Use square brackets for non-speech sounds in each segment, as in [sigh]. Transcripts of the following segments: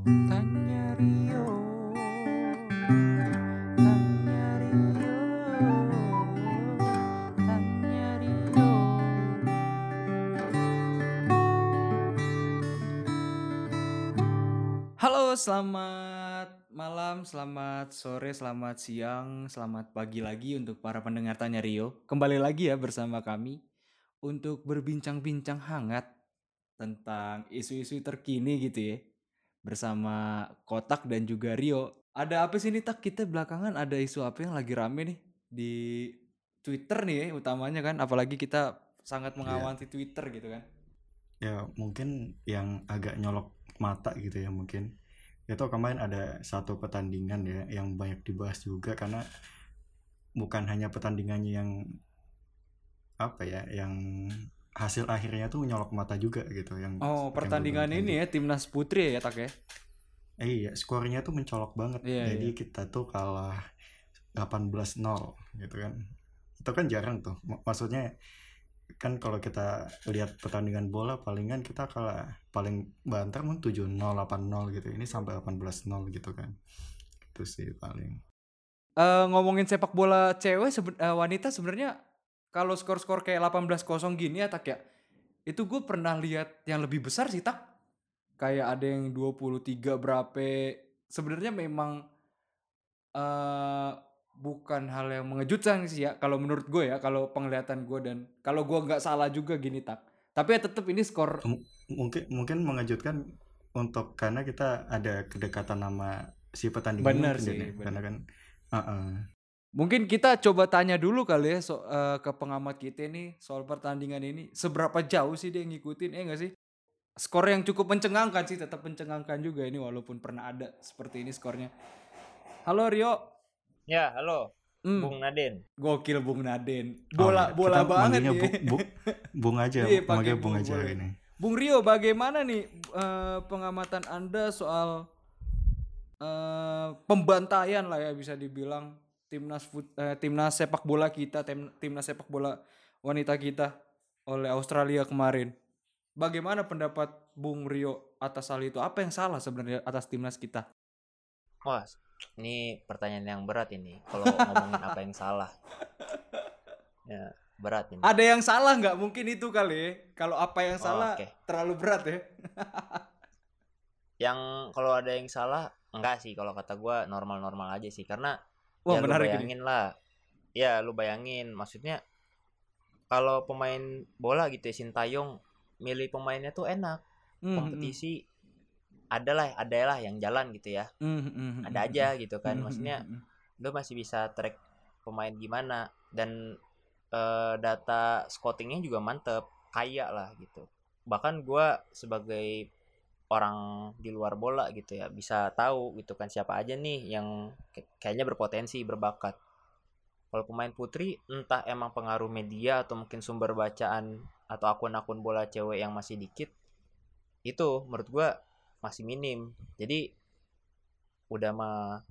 Tanya Rio Halo, selamat malam, selamat sore, selamat siang, selamat pagi lagi untuk para pendengar Tanya Rio. Kembali lagi ya bersama kami untuk berbincang-bincang hangat tentang isu-isu terkini gitu ya. Bersama Kotak dan juga Rio. Ada apa sih nih Tak? Kita belakangan ada isu apa yang lagi rame nih di Twitter nih ya utamanya kan. Apalagi kita sangat mengawasi Twitter gitu kan. ya mungkin yang agak nyolok mata gitu ya mungkin itu kemarin ada satu pertandingan ya yang banyak dibahas juga karena bukan hanya pertandingannya yang apa ya yang hasil akhirnya tuh nyolok mata juga gitu yang Oh, pertandingan ini ya timnas putri ya Tak ya. Eh, iya skornya tuh mencolok banget. Iya, jadi iya. kita tuh kalah 18-0 gitu kan. Itu kan jarang tuh. Maksudnya kan kalau kita lihat pertandingan bola palingan kita kalah paling banter mungkin 7-0 8-0 gitu. Ini sampai 18-0 gitu kan. Itu sih paling. Eh ngomongin sepak bola cewek seben- eh, wanita sebenarnya kalau skor-skor kayak 18-0 gini ya tak ya. Itu gue pernah lihat yang lebih besar sih tak. Kayak ada yang 23 berapa. Sebenarnya memang eh bukan hal yang mengejutkan sih ya kalau menurut gue ya kalau penglihatan gue dan kalau gue nggak salah juga gini tak. Tapi ya tetap ini skor M- mungkin mungkin mengejutkan untuk karena kita ada kedekatan nama si pertandingan mungkin sih, karena kan uh-uh. Mungkin kita coba tanya dulu kali ya so- eh, ke pengamat kita nih soal pertandingan ini. Seberapa jauh sih dia ngikutin? Eh enggak sih? Skor yang cukup mencengangkan sih, tetap mencengangkan juga ini walaupun pernah ada seperti ini skornya. Halo Rio. Ya, halo, Hmm, Bung Naden. gokil Bung Naden. Oh, Bola iya. bola Kita banget manggilnya nih. Bu, Bu, Bung aja, Iya, pakai Bung, Bung aja boleh. ini. Bung Rio, bagaimana nih eh, pengamatan Anda soal eh, pembantaian lah ya bisa dibilang timnas fut- eh, timnas sepak bola kita, tim- timnas sepak bola wanita kita oleh Australia kemarin. Bagaimana pendapat Bung Rio atas hal itu? Apa yang salah sebenarnya atas timnas kita? Wah, ini pertanyaan yang berat ini. Kalau ngomongin apa yang salah. Ya, berat ini. Ada yang salah nggak? Mungkin itu kali. Kalau apa yang Oh, salah oke. terlalu berat ya. Yang kalau ada yang salah, enggak sih. Kalau kata gua normal-normal aja sih. Karena Wah ya lu menarik ini. bayangin lah. Ya, lu bayangin. Maksudnya kalau pemain bola gitu ya, Sintayong milih pemainnya tuh enak. Hmm, Kompetisi adalah adalah yang jalan gitu ya. hmm, hmm, Ada aja gitu kan. Maksudnya hmm. lu masih bisa track pemain gimana dan eh, data scoutingnya juga mantep kaya lah gitu bahkan gua sebagai orang di luar bola gitu ya bisa tahu gitu kan siapa aja nih yang kay- kayaknya berpotensi berbakat. Kalau pemain putri entah emang pengaruh media atau mungkin sumber bacaan atau akun-akun bola cewek yang masih dikit itu menurut gua masih minim. Jadi udah mah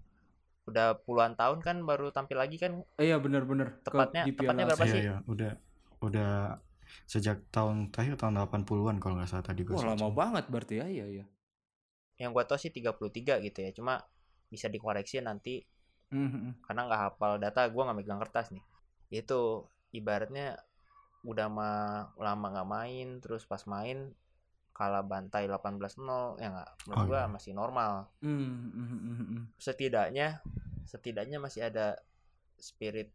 udah puluhan tahun kan baru tampil lagi kan? Iya benar-benar. Ke- Tepatnya- tepatnya berapa Iya, sih? iya, udah udah sejak tahun terakhir tahun 80-an kalau nggak salah tadi gue Wah lama banget berarti ya, iya iya. yang gua tau sih 33 gitu ya cuma bisa dikoreksi nanti Hmm, hmm, hmm. karena nggak hafal data gua nggak megang kertas nih itu ibaratnya udah mah lama nggak main terus pas main kalah bantai 18-0 ya nggak menurut Oh, gua iya. masih normal Hmm, hmm, hmm, hmm, hmm. setidaknya setidaknya masih ada spirit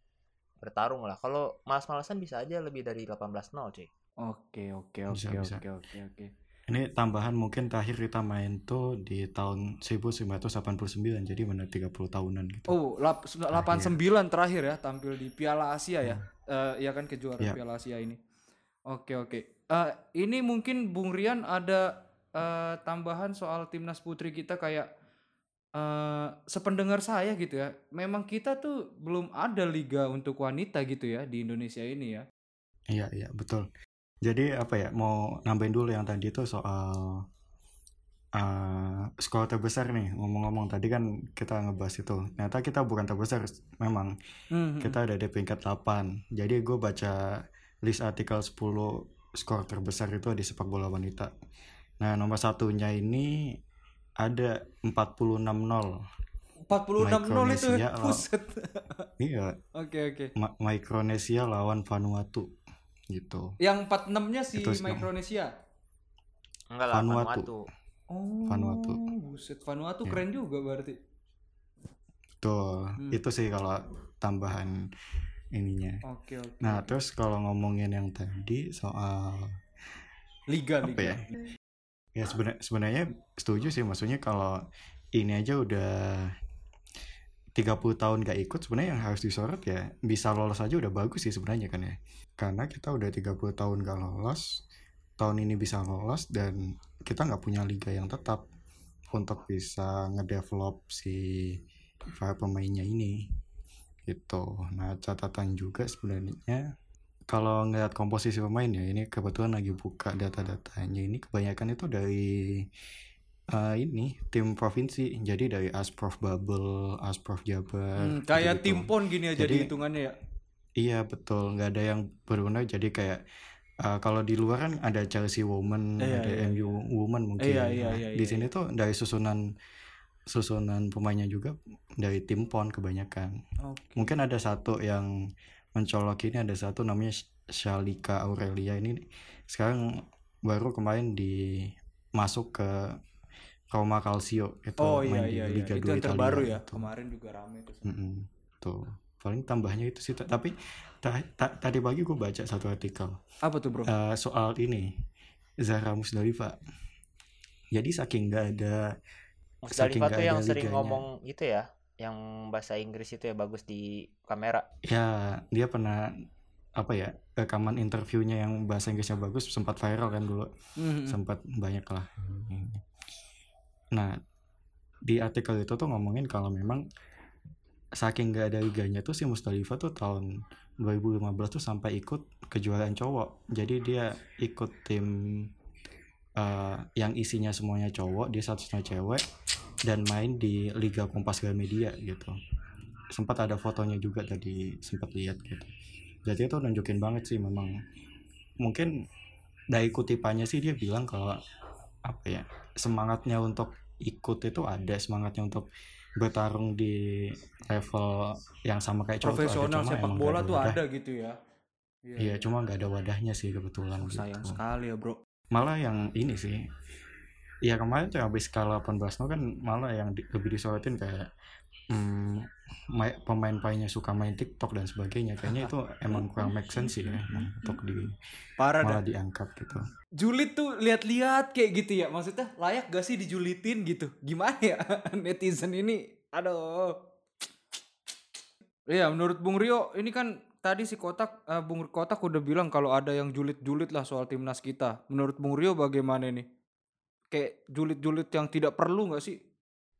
bertarung lah kalau malas-malasan bisa aja lebih dari 18-0 cuy Oke oke oke oke oke oke. Ini tambahan mungkin terakhir kita main tuh di tahun 1989 jadi benar 30 tahunan gitu. Oh, lap, 89 terakhir ya tampil di Piala Asia ya. Eh ya kan kejuaraan Iya. Piala Asia ini. Oke oke. Eh ini mungkin Bung Rian ada eh, tambahan soal timnas putri kita kayak eh sependengar saya gitu ya. Memang kita tuh belum ada liga untuk wanita gitu ya di Indonesia ini ya. Iya iya betul. Jadi apa ya mau nambahin dulu yang tadi itu soal eh, skor terbesar nih ngomong-ngomong tadi kan kita ngebahas itu. Ternyata kita bukan terbesar memang Hmm, hmm, kita ada di peringkat 8. Jadi gue baca list artikel 10 skor terbesar itu di sepak bola wanita. Nah nomor satunya ini ada 46 nol 46 nol itu. Buset. iya Oke oke. Ma- Micronesia lawan Vanuatu gitu Yang 46-nya si Itu Micronesia. Enggak lah Vanuatu. Vanuatu. Oh. Vanuatu. Buset, Vanuatu Ya. keren juga berarti. tuh Hmm. itu sih kalau tambahan ininya Oke oke. nah terus kalau ngomongin yang tadi soal liga apa liga. ya? Ya sebenarnya sebenarnya setuju sih maksudnya kalau ini aja udah 30 tahun gak ikut sebenarnya yang harus disorot ya bisa lolos aja udah bagus sih sebenarnya kan ya. Karena kita udah 30 tahun gak lolos tahun ini bisa lolos dan kita nggak punya liga yang tetap untuk bisa ngedevelop si para pemainnya ini gitu. Nah catatan juga sebenarnya kalau ngeliat komposisi pemain ya ini kebetulan lagi buka data-datanya ini kebanyakan itu dari eh, ini tim provinsi jadi dari Asprof Bubble, Asprof Jabar Hmm, kayak gitu-gitu. tim pon gini aja Jadi- dihitungannya ya. Iya betul, nggak ada yang benar jadi kayak uh, kalau di luar kan ada Chelsea Women, Iya, ada iya, MU Women mungkin. Iya, iya, Nah, iya, di iya, sini tuh dari susunan susunan pemainnya juga dari tim PON kebanyakan. Oke. Mungkin ada satu yang mencolok ini ada satu namanya Sh- Shalika Aurelia ini sekarang baru kemarin di masuk ke Roma Calcio itu Oh main iya di iya iya. Liga Itu 2 yang Italia terbaru ya. gitu. Kemarin juga rame tuh. Mm-mm, tuh paling tambahnya itu sih tapi ta- ta- tadi pagi gue baca satu artikel Apa tuh, Bro? eh, soal ini Zahra Musdalifah jadi saking nggak ada saking Musdalifah tuh yang ada sering liganya. ngomong itu ya, yang bahasa Inggris itu ya bagus di kamera. ya dia pernah apa ya rekaman interviewnya yang bahasa Inggrisnya bagus sempat viral kan dulu. Hmm, sempat banyak lah. Nah di artikel itu tuh ngomongin kalau memang saking nggak ada liganya tuh si Musdalifah tuh tahun 2015 tuh sampai ikut kejuaraan cowok. Jadi dia ikut tim eh, yang isinya semuanya cowok dia satu-satunya cewek dan main di Liga Kompas Gramedia gitu sempat ada fotonya juga tadi sempat lihat gitu jadi itu nunjukin banget sih memang mungkin dari kutipannya sih dia bilang kalau apa ya semangatnya untuk ikut itu ada semangatnya untuk bertarung di level yang sama kayak cowok tuh ada, Profesional sepak bola tuh wadah. ada gitu ya. iya cuma nggak ada wadahnya sih kebetulan Oh, sayang gitu. sekali ya, Bro. malah yang ini sih ya kemarin tuh habis skala 18 no kan malah yang di- lebih disorotin kayak hmm, ma- pemain-pemainnya suka main TikTok dan sebagainya kayaknya itu emang kurang make sense sih ya emang untuk di Parah dah. malah diangkat gitu Julit tuh lihat-lihat kayak gitu ya. Maksudnya layak gak sih dijulitin gitu? Gimana ya [laughs] netizen ini? Aduh. Iya, menurut Bung Rio ini kan tadi si Kotak eh, Bung Kotak udah bilang kalau ada yang julit-julit lah soal timnas kita. Menurut Bung Rio bagaimana nih? Kayak julit-julit yang tidak perlu nggak sih?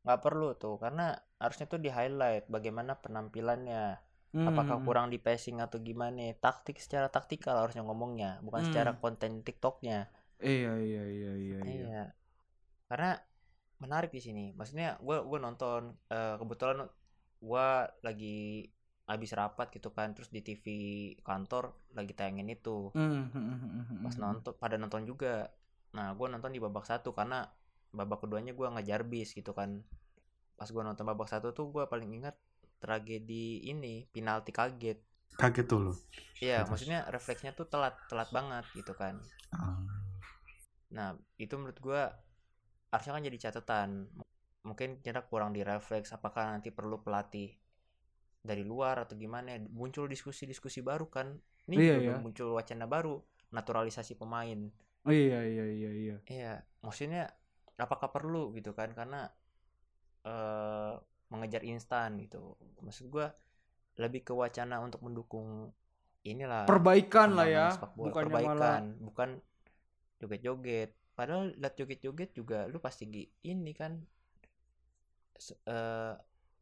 nggak perlu tuh karena harusnya tuh di highlight bagaimana penampilannya. Hmm, apakah kurang di passing atau gimana? Taktik secara taktikal harusnya ngomongnya bukan secara Hmm. konten tiktoknya. Iya iya iya iya iya. iya. Karena menarik di sini. Maksudnya gue gue nonton eh, kebetulan gue lagi habis rapat gitu kan terus di TV kantor lagi tayangin itu. Hmm, hmm, pas nonton pada nonton juga nah gue nonton di babak satu karena babak keduanya gue ngejar bis gitu kan. Pas gue nonton babak satu tuh gue paling ingat tragedi ini penalti kaget. Kaget tuh loh iya maksudnya refleksnya tuh telat telat banget gitu kan. Ah, nah itu menurut gue harusnya kan jadi catatan. Mungkin kira kurang direfleks apakah nanti perlu pelatih dari luar atau gimana muncul diskusi-diskusi baru kan. Ini Iya, juga iya. muncul wacana baru naturalisasi pemain Oh, iya iya iya iya. Iya, maksudnya apakah perlu gitu kan? Karena eh mengejar instan gitu. Maksud gua lebih ke wacana untuk mendukung inilah Perbaikan lah ya, bukannya perbaikan, malah bukan joget-joget. Padahal lihat joget-joget juga lu pasti ini kan eh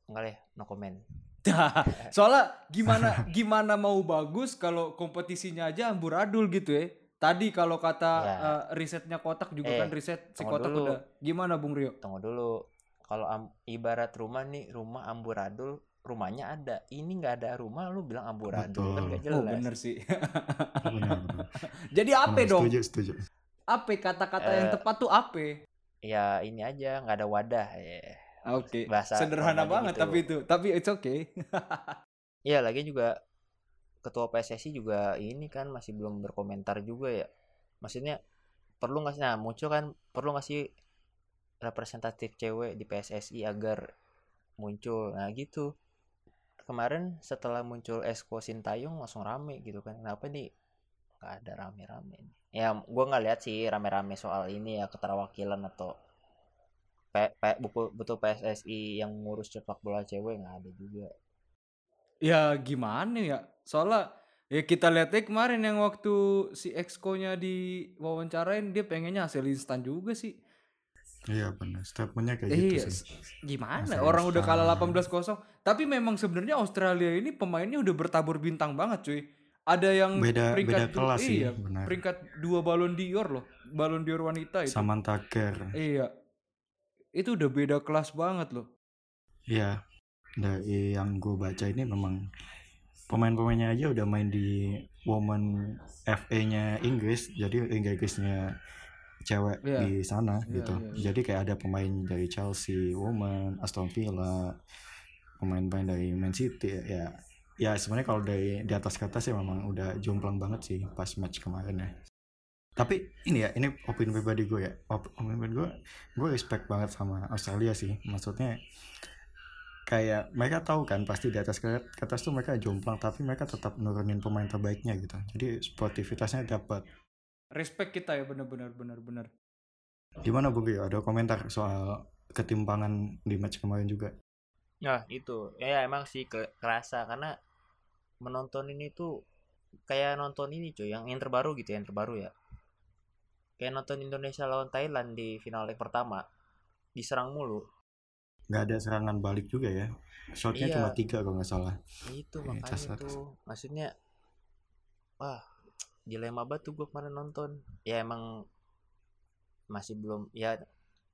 enggak deh, no comment. [laughs] Soalnya gimana gimana mau bagus kalau kompetisinya aja amburadul gitu ya. Tadi kalau kata Ya. eh, risetnya kotak juga Eh, kan riset si kotak dulu. udah gimana Bung Rio? Tunggu dulu. Kalau am- ibarat rumah nih, rumah amburadul, rumahnya ada. Ini nggak ada rumah, lu bilang amburadul kan Betul. nggak Oh jelas. bener sih. benar. [laughs] Jadi apa Hmm, dong? setuju setuju Apa kata-kata yang Eh, tepat tuh apa? ya ini aja nggak ada wadah ya Oke. Bahasa Sederhana banget gitu. tapi itu. Tapi it's okay. [laughs] Iya lagi juga ketua PSSI juga ini kan masih belum berkomentar juga ya. Maksudnya perlu nggak sih nah muncul kan perlu nggak sih representatif cewek di PSSI agar muncul? Nah gitu. Kemarin setelah muncul Esko Sintayong langsung rame gitu kan. Kenapa nih nggak ada rame-rame ya gua nggak lihat sih rame-rame soal ini ya keterwakilan atau P, P, buku, betul PSSI yang ngurus sepak bola cewek nggak ada juga ya gimana ya? Soalnya ya kita lihatnya kemarin yang waktu si Exco-nya diwawancarain dia pengennya hasil instan juga sih. Iya benar. Statementnya kayak gitu Iya, sih. gimana? Hasil Orang udah kalah instan. 18-0. Tapi memang sebenarnya Australia ini pemainnya udah bertabur bintang banget, cuy. Ada yang Beda peringkat beda du- kelas sih, iya, benar. peringkat dua balon dior loh, balon dior wanita itu. Samantha Kerr. Iya. Itu udah beda kelas banget loh. Iya. Dari yang gue baca ini memang pemain-pemainnya aja udah main di Women FA-nya Inggris, jadi Inggrisnya cewek Iya. di sana Iya, gitu. iya, iya. Jadi kayak ada pemain dari Chelsea, Women, Aston Villa, pemain-pemain dari Man City ya. Ya sebenarnya kalau dari di atas kata sih memang udah jomplang banget sih pas match kemarin ya. Tapi ini ya, ini opini pribadi gue ya. Op- Opini pribadi gue, gue respect banget sama Australia sih. Maksudnya kayak mereka tahu kan pasti di atas ke ke atas tuh mereka jomplang tapi mereka tetap nurunin pemain terbaiknya gitu. Jadi sportivitasnya dapat. Respect kita ya bener-bener bener-bener. Gimana Bu Gio? Ada komentar soal ketimpangan di match kemarin juga? Nah itu ya emang sih ke- kerasa karena menonton ini tuh kayak nonton ini cuy yang yang terbaru gitu ya, yang terbaru ya kayak nonton Indonesia lawan Thailand di final leg pertama diserang mulu nggak ada serangan balik juga ya? Shotnya Iya. cuma tiga kalau nggak salah. Itu Iya, makanya casar. tuh. Maksudnya wah dilema banget tuh gue kemarin nonton. Ya emang masih belum ya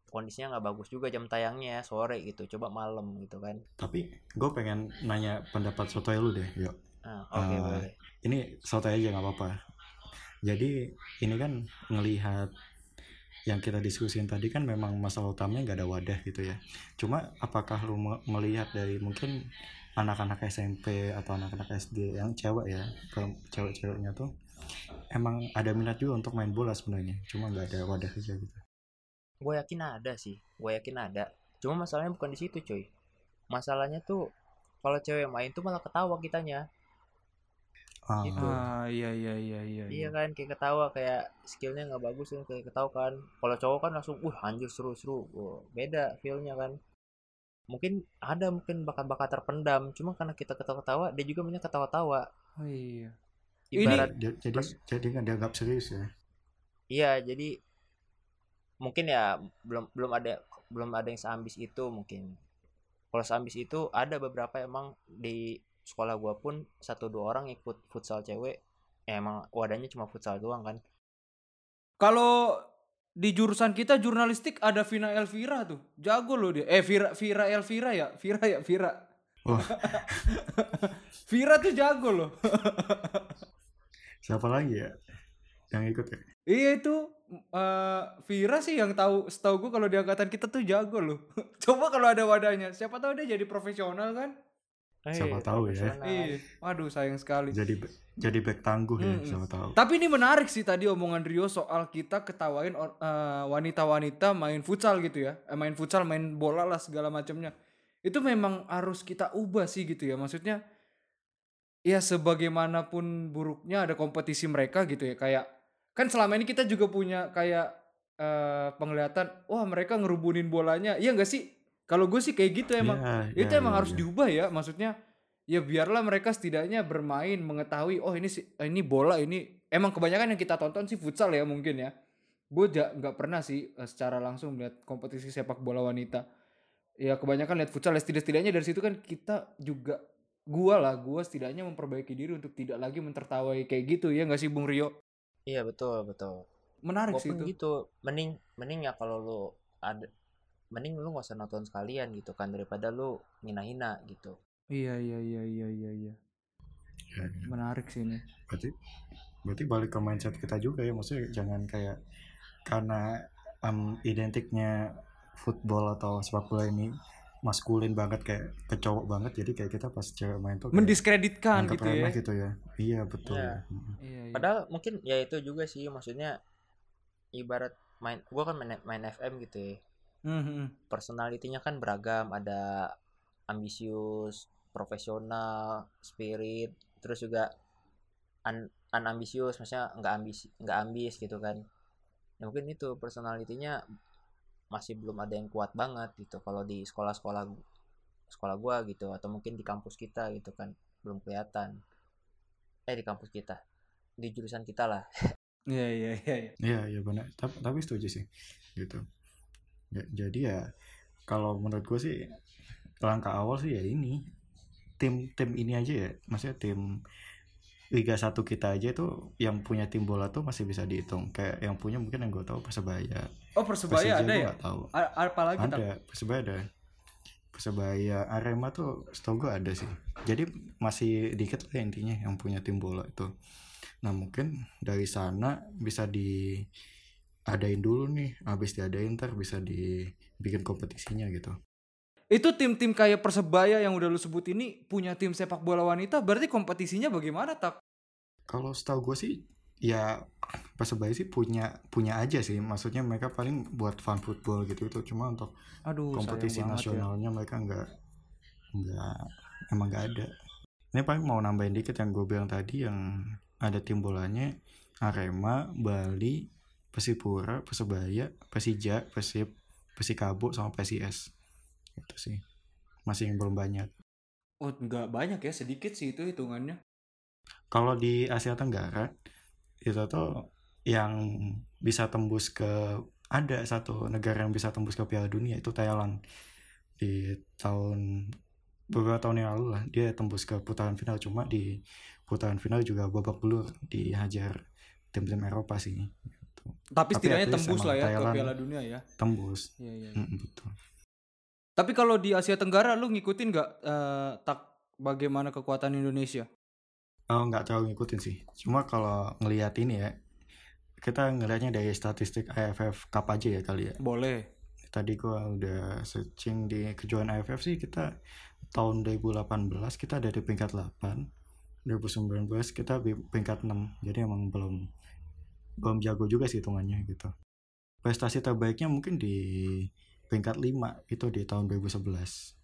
kondisinya nggak bagus juga jam tayangnya sore gitu coba malam gitu kan. Tapi gue pengen nanya pendapat Sotoy lu deh yuk. Nah, oke Ah, boleh. ini Sotoy aja nggak apa-apa. Jadi ini kan ngelihat yang kita diskusin tadi kan memang masalah utamanya nggak ada wadah gitu ya. Cuma apakah lu me- melihat dari mungkin anak-anak SMP atau anak-anak SD yang cewek ya kalau cewek-ceweknya tuh emang ada minat juga untuk main bola sebenarnya. Cuma nggak ada wadah aja gitu. Gue yakin ada sih gue yakin ada. Cuma masalahnya bukan di situ cuy. Masalahnya tuh kalau cewek main tuh malah ketawa kitanya ah, Gitu. Ah iya iya iya iya. iya kan kayak ketawa kayak skillnya nggak bagus kan kayak ketawa kan. Kalau cowok kan langsung uh anjir seru seru. Wah, beda feelnya kan. Mungkin ada mungkin bakat-bakat terpendam cuma karena kita ketawa-ketawa dia juga punya ketawa-tawa. Oh iya. Ini- ibarat Dia- jadi Terus- jadi nggak dianggap serius ya? Iya jadi mungkin ya belum belum ada belum ada yang seambis itu mungkin. Kalau seambis itu ada beberapa emang di sekolah gua pun satu dua orang ikut futsal cewek ya emang wadahnya cuma futsal doang kan Kalau di jurusan kita jurnalistik ada Vina Elvira tuh. Jago loh dia. Eh Vira Vira Elvira ya? Vira ya, Vira. Wah. [laughs] Vira tuh jago loh. [laughs] siapa lagi ya yang ikut ya iya itu eh, Vira sih yang tahu setahu gue kalau di angkatan kita tuh jago loh. [laughs] Coba kalau ada wadahnya, siapa tahu dia jadi profesional kan? Siapa Eh, tahu ya. Iya. Waduh sayang sekali. jadi jadi back tangguh ya siapa tahu Tapi ini menarik sih tadi omongan Rio soal kita ketawain eh, wanita-wanita main futsal gitu ya. Eh, main futsal, main bola lah segala macamnya. Itu memang harus kita ubah sih gitu ya. Maksudnya ya sebagaimanapun buruknya ada kompetisi mereka gitu ya. Kayak kan selama ini kita juga punya kayak eh, penglihatan wah mereka ngerubunin bolanya. Iya enggak sih? Kalau gue sih kayak gitu emang. Iya, itu iya, emang iya, harus iya. diubah ya maksudnya ya biarlah mereka setidaknya bermain mengetahui oh ini si- ini bola ini emang kebanyakan yang kita tonton sih futsal ya mungkin ya. Gue nggak pernah sih eh, secara langsung melihat kompetisi sepak bola wanita. Ya kebanyakan lihat futsal ya setidak-setidaknya dari situ kan kita juga gua lah gua setidaknya memperbaiki diri untuk tidak lagi mentertawai kayak gitu ya nggak sih Bung Rio? Iya betul betul. Menarik Gua sih itu. gitu mending mending ya kalau lu ada mending lu gak usah nonton sekalian gitu kan daripada lu hina-hina gitu iya iya iya iya iya iya Ya, ya. menarik sih ini berarti berarti balik ke mindset kita juga ya maksudnya jangan kayak karena em, identiknya football atau sepak bola ini maskulin banget kayak ke cowok banget jadi kayak kita pas cewek main tuh Mendiskreditkan gitu ya. gitu ya iya betul Iya. Iya, iya. padahal mungkin ya itu juga sih maksudnya ibarat main gua kan main, main FM gitu ya Hmm, hmm. personalitinya kan beragam ada ambisius profesional spirit terus juga un, unambisius maksudnya nggak ambis nggak ambis gitu kan ya mungkin itu personalitinya masih belum ada yang kuat banget gitu kalau di sekolah-sekolah sekolah gua gitu atau mungkin di kampus kita gitu kan belum kelihatan eh di kampus kita di jurusan kita lah Iya, iya, iya. iya. Iya, iya benar. Tapi, tapi setuju sih, gitu. Ya, jadi ya, kalau menurut gue sih langkah awal sih ya ini tim tim ini aja ya, maksudnya tim Liga 1 kita aja itu yang punya tim bola tuh masih bisa dihitung. Kayak yang punya mungkin yang gue tahu Persebaya. Oh, Persebaya Persija ada ya? tahu. A- Apalagi? Ada, Persebaya ada. Persebaya Arema tuh setahu gue ada sih. Jadi masih dikit lah intinya yang punya tim bola itu. Nah mungkin dari sana bisa diadain dulu nih. Habis diadain ntar bisa dibikin kompetisinya gitu. Itu tim-tim kayak Persebaya yang udah lu sebut ini punya tim sepak bola wanita, berarti kompetisinya bagaimana tak? Kalau setahu gue sih ya Persebaya sih punya punya aja sih. Maksudnya mereka paling buat fun football gitu itu cuma untuk Aduh, kompetisi ya. nasionalnya mereka nggak nggak emang nggak ada ini paling mau nambahin dikit yang gue bilang tadi yang ada tim bolanya Arema Bali Persipura Persebaya Persija Persib Persikabo sama PSIS itu sih. Masih yang belum banyak. Oh, nggak banyak ya, sedikit sih itu hitungannya. kalau di Asia Tenggara itu tuh yang bisa tembus ke ada satu negara yang bisa tembus ke Piala Dunia itu Thailand. Di tahun beberapa tahun yang lalu lah dia tembus ke putaran final. Cuma di putaran final juga babak belur dihajar tim-tim Eropa sih. Tapi Tapi setidaknya least tembus lah ya ke Thailand- Piala Dunia ya. tembus Iya, iya. Mm, betul Tapi kalau di Asia Tenggara lu ngikutin nggak eh, tak bagaimana kekuatan Indonesia? oh nggak terlalu ngikutin sih cuma kalau ngelihat ini ya kita ngelihatnya dari statistik AFF Cup aja ya kali ya Boleh. tadi gua udah searching di kejuaraan AFF sih kita tahun 2018 kita ada di peringkat 8 2019 kita di peringkat 6 jadi emang belum belum jago juga sih hitungannya gitu prestasi terbaiknya mungkin di peringkat 5 itu di tahun 2011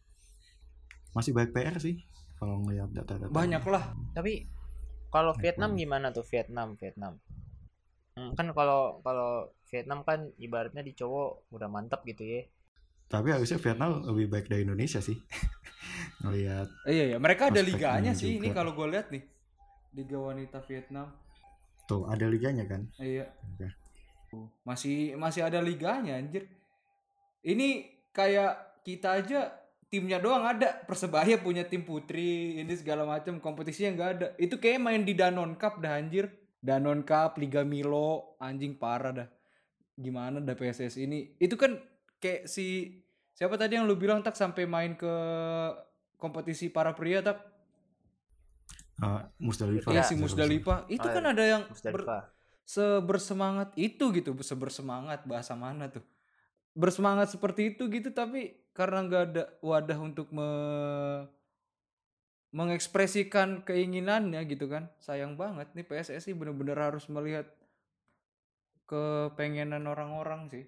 masih baik PR sih kalau ngelihat data-data Banyak lah. Tapi kalau Vietnam gimana tuh Vietnam Vietnam? Hmm, kan kalau kalau Vietnam kan ibaratnya di cowok udah mantap gitu ya. tapi harusnya Vietnam lebih baik dari Indonesia sih [laughs] ngelihat iya ya, mereka ada liganya sih. Ini kalau gue lihat nih, Liga Wanita Vietnam. Tuh ada liganya kan Iya. Oke. Masih masih ada liganya anjir. Ini kayak kita aja timnya doang ada. Persebaya punya tim putri, ini segala macam kompetisinya nggak ada. Itu kayak main di Danon Cup dah anjir. Danon Cup, Liga Milo, anjing parah dah. Gimana dah PSS ini? Itu kan kayak si siapa tadi yang lu bilang tak sampai main ke kompetisi para pria tak? Eh, Musdalifah Iya Ya, si. Musdalifah. Itu Oh, kan iya. ada yang ber- sebersemangat itu gitu sebersemangat bahasa mana tuh bersemangat seperti itu gitu tapi karena nggak ada wadah untuk me- mengekspresikan keinginannya gitu kan sayang banget nih PSSI bener-bener harus melihat kepengenan orang-orang sih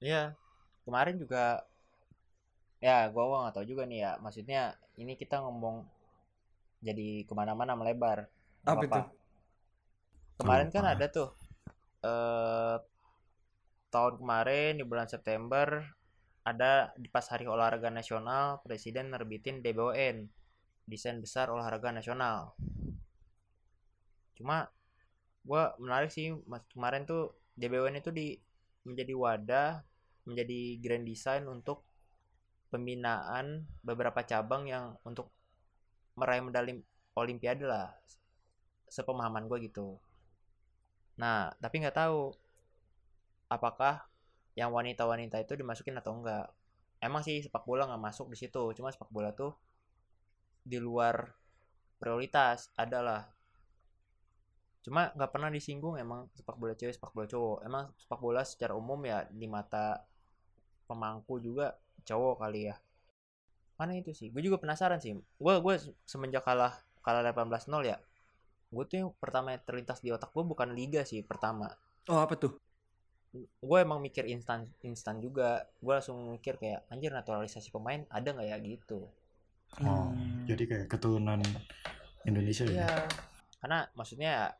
Iya. Kemarin juga ya gua gua nggak tahu juga nih ya. Maksudnya ini kita ngomong jadi ke mana-mana melebar. Apa apa-apa. itu Kemarin kan Apa? ada tuh eh tahun kemarin di bulan September ada di pas hari olahraga nasional presiden nerbitin DBON desain besar olahraga nasional. Cuma gua menarik sih mas kemarin tuh DBON itu di menjadi wadah menjadi grand design untuk pembinaan beberapa cabang yang untuk meraih medali olimpiade lah sepemahaman gue gitu. Nah tapi nggak tahu apakah yang wanita-wanita itu dimasukin atau enggak emang sih sepak bola nggak masuk di situ cuma sepak bola tuh di luar prioritas adalah cuma nggak pernah disinggung emang sepak bola cewek sepak bola cowok. Emang sepak bola secara umum ya di mata pemangku juga cowok kali ya mana itu sih gue juga penasaran sih gue gue semenjak kalah kalah 18-0 ya gue tuh yang pertama yang terlintas di otak gue bukan liga sih pertama Oh apa tuh? gue emang mikir instan instan juga gue langsung mikir kayak anjir naturalisasi pemain ada nggak ya gitu Oh, Hmm. jadi kayak keturunan Indonesia ya. Iya. Karena maksudnya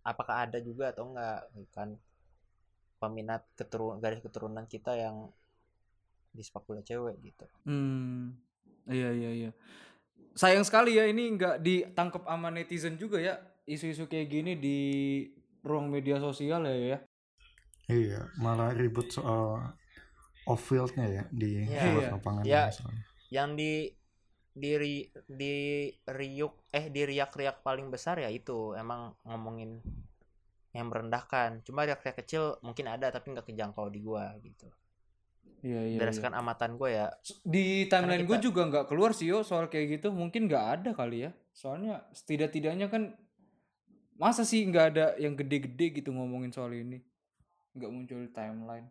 apakah ada juga atau enggak kan peminat keturun garis keturunan kita yang di sepak bola cewek gitu. Hmm. Iya iya iya. Sayang sekali ya ini nggak ditangkap sama netizen juga ya isu-isu kayak gini di ruang media sosial ya ya. Iya, malah ribut soal off fieldnya ya di Iya. luar Iya. lapangan Iya. misalnya. Yang di di ri- di riuk eh di riak-riak paling besar ya itu emang ngomongin yang merendahkan. Cuma riak-riak kecil mungkin ada tapi nggak kejangkau di gua gitu. Iya iya. iya. Berdasarkan amatan gue ya, Di timeline gue kita- juga nggak keluar sih yo soal kayak gitu. Mungkin nggak ada kali ya. Soalnya setidak-tidaknya kan masa sih nggak ada yang gede-gede gitu ngomongin soal ini. Nggak muncul di timeline.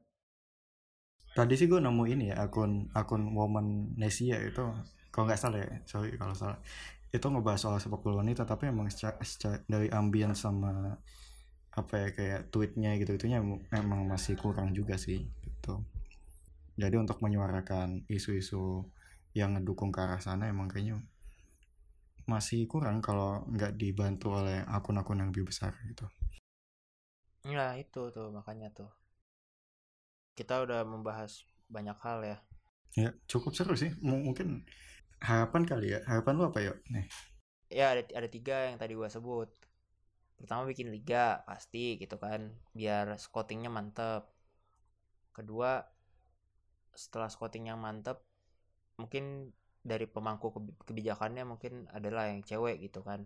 Tadi sih gue nemu ini ya akun akun Woman Nesia itu kalau nggak salah ya, sorry kalau salah. Itu ngebahas soal sepak bola wanita tapi emang secara, secara- dari ambience sama apa ya kayak tweetnya gitu itunya emang masih kurang juga sih gitu. Jadi untuk menyuarakan isu-isu yang ngedukung ke arah sana emang kayaknya masih kurang kalau nggak dibantu oleh akun-akun yang lebih besar gitu. ya itu tuh makanya tuh. Kita udah membahas banyak hal ya. Ya cukup seru sih. M- mungkin harapan kali ya. Harapan lu apa yuk? Nih. ya ada ada tiga yang tadi gua sebut pertama bikin liga pasti gitu kan biar scoutingnya mantep kedua setelah scoutingnya mantep mungkin dari pemangku kebi- kebijakannya mungkin adalah yang cewek gitu kan.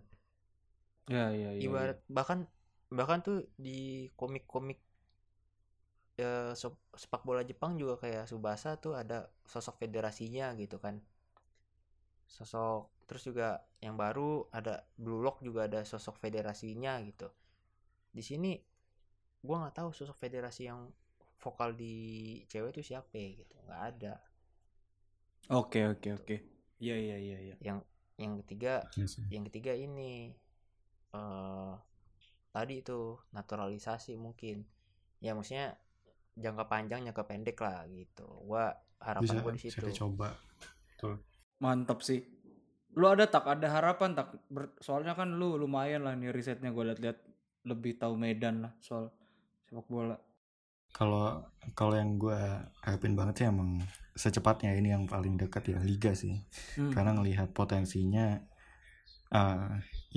Ya iya iya. ibarat bahkan bahkan tuh di komik-komik sep- sepak bola Jepang juga kayak Subasa tuh ada sosok federasinya gitu kan. Sosok terus juga yang baru ada Blue Lock juga ada sosok federasinya gitu. Di sini gua nggak tahu sosok federasi yang vokal di cewek itu siapa ya, gitu nggak ada Oke oke oke. Iya iya iya iya. yang yang ketiga Iya sih. yang ketiga ini eh tadi itu naturalisasi mungkin ya maksudnya jangka panjang jangka pendek lah gitu gua harapan Bisa, gua di bisa situ dicoba. Mantap sih. Lu ada tak ada harapan tak? Ber- soalnya kan lu lumayan lah nih risetnya gue liat-liat lebih tahu Medan lah soal sepak bola. Kalau kalau yang gue harapin banget sih emang secepatnya ini yang paling dekat ya liga sih. Hmm. Karena ngelihat potensinya eh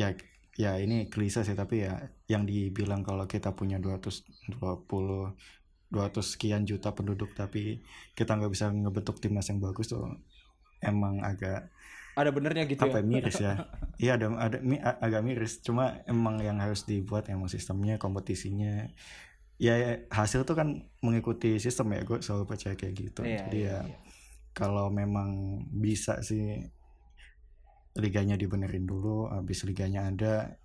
ya ya ini klise sih tapi ya yang dibilang kalau kita punya 220 200 sekian juta penduduk tapi kita nggak bisa ngebentuk timnas yang bagus tuh emang agak Ada benernya gitu apa ya? ya, miris ya [laughs] iya ada ada mi- agak miris cuma emang yang harus dibuat emang sistemnya kompetisinya ya ya, hasil tuh kan mengikuti sistem ya gue selalu percaya kayak gitu Iya, jadi iya, ya iya. kalau memang bisa sih liganya dibenerin dulu habis liganya ada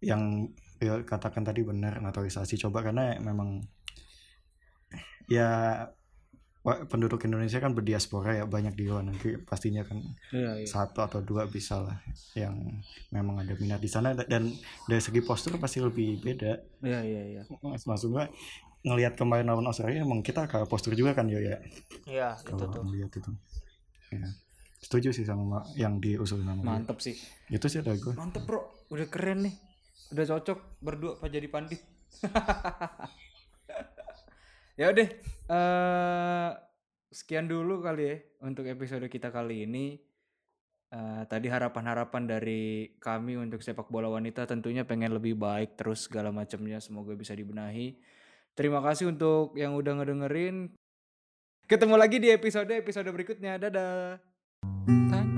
yang ya, katakan tadi benar naturalisasi coba karena memang ya penduduk Indonesia kan berdiaspora ya banyak di luar negeri pastinya kan Iya, iya. satu atau dua bisa lah yang memang ada minat di sana dan dari segi postur pasti lebih beda Iya, iya, iya. Maksud gua ngelihat kemarin lawan Australia emang kita kalah postur juga kan yo ya ya itu tuh ngelihat itu ya setuju sih sama ma- yang diusulin sama. Mantep sih. itu sih ada gue Mantep bro, udah keren nih. Udah cocok berdua pak jadi pandit. [laughs] ya udah, eh sekian dulu kali ya untuk episode kita kali ini. Eh, tadi harapan-harapan dari kami untuk sepak bola wanita tentunya pengen lebih baik terus segala macamnya semoga bisa dibenahi. Terima kasih untuk yang udah ngedengerin. Ketemu lagi di episode episode berikutnya. Dadah. Tanya